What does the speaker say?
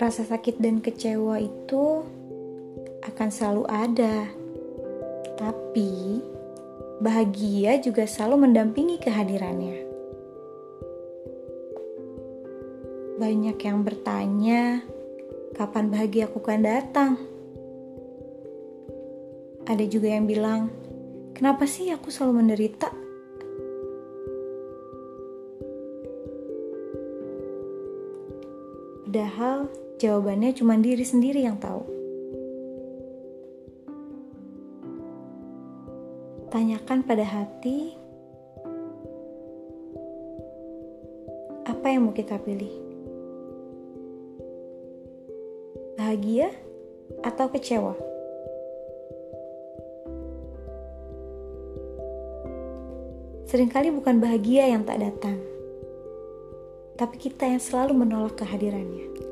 Rasa sakit dan kecewa itu akan selalu ada, tapi bahagia juga selalu mendampingi kehadirannya. Banyak yang bertanya, kapan bahagia aku akan datang? Ada juga yang bilang, kenapa sih aku selalu menderita? Padahal jawabannya cuma diri sendiri yang tahu. Tanyakan pada hati, apa yang mau kita pilih? Bahagia atau kecewa? Seringkali bukan bahagia yang tak datang, tapi kita yang selalu menolak kehadirannya.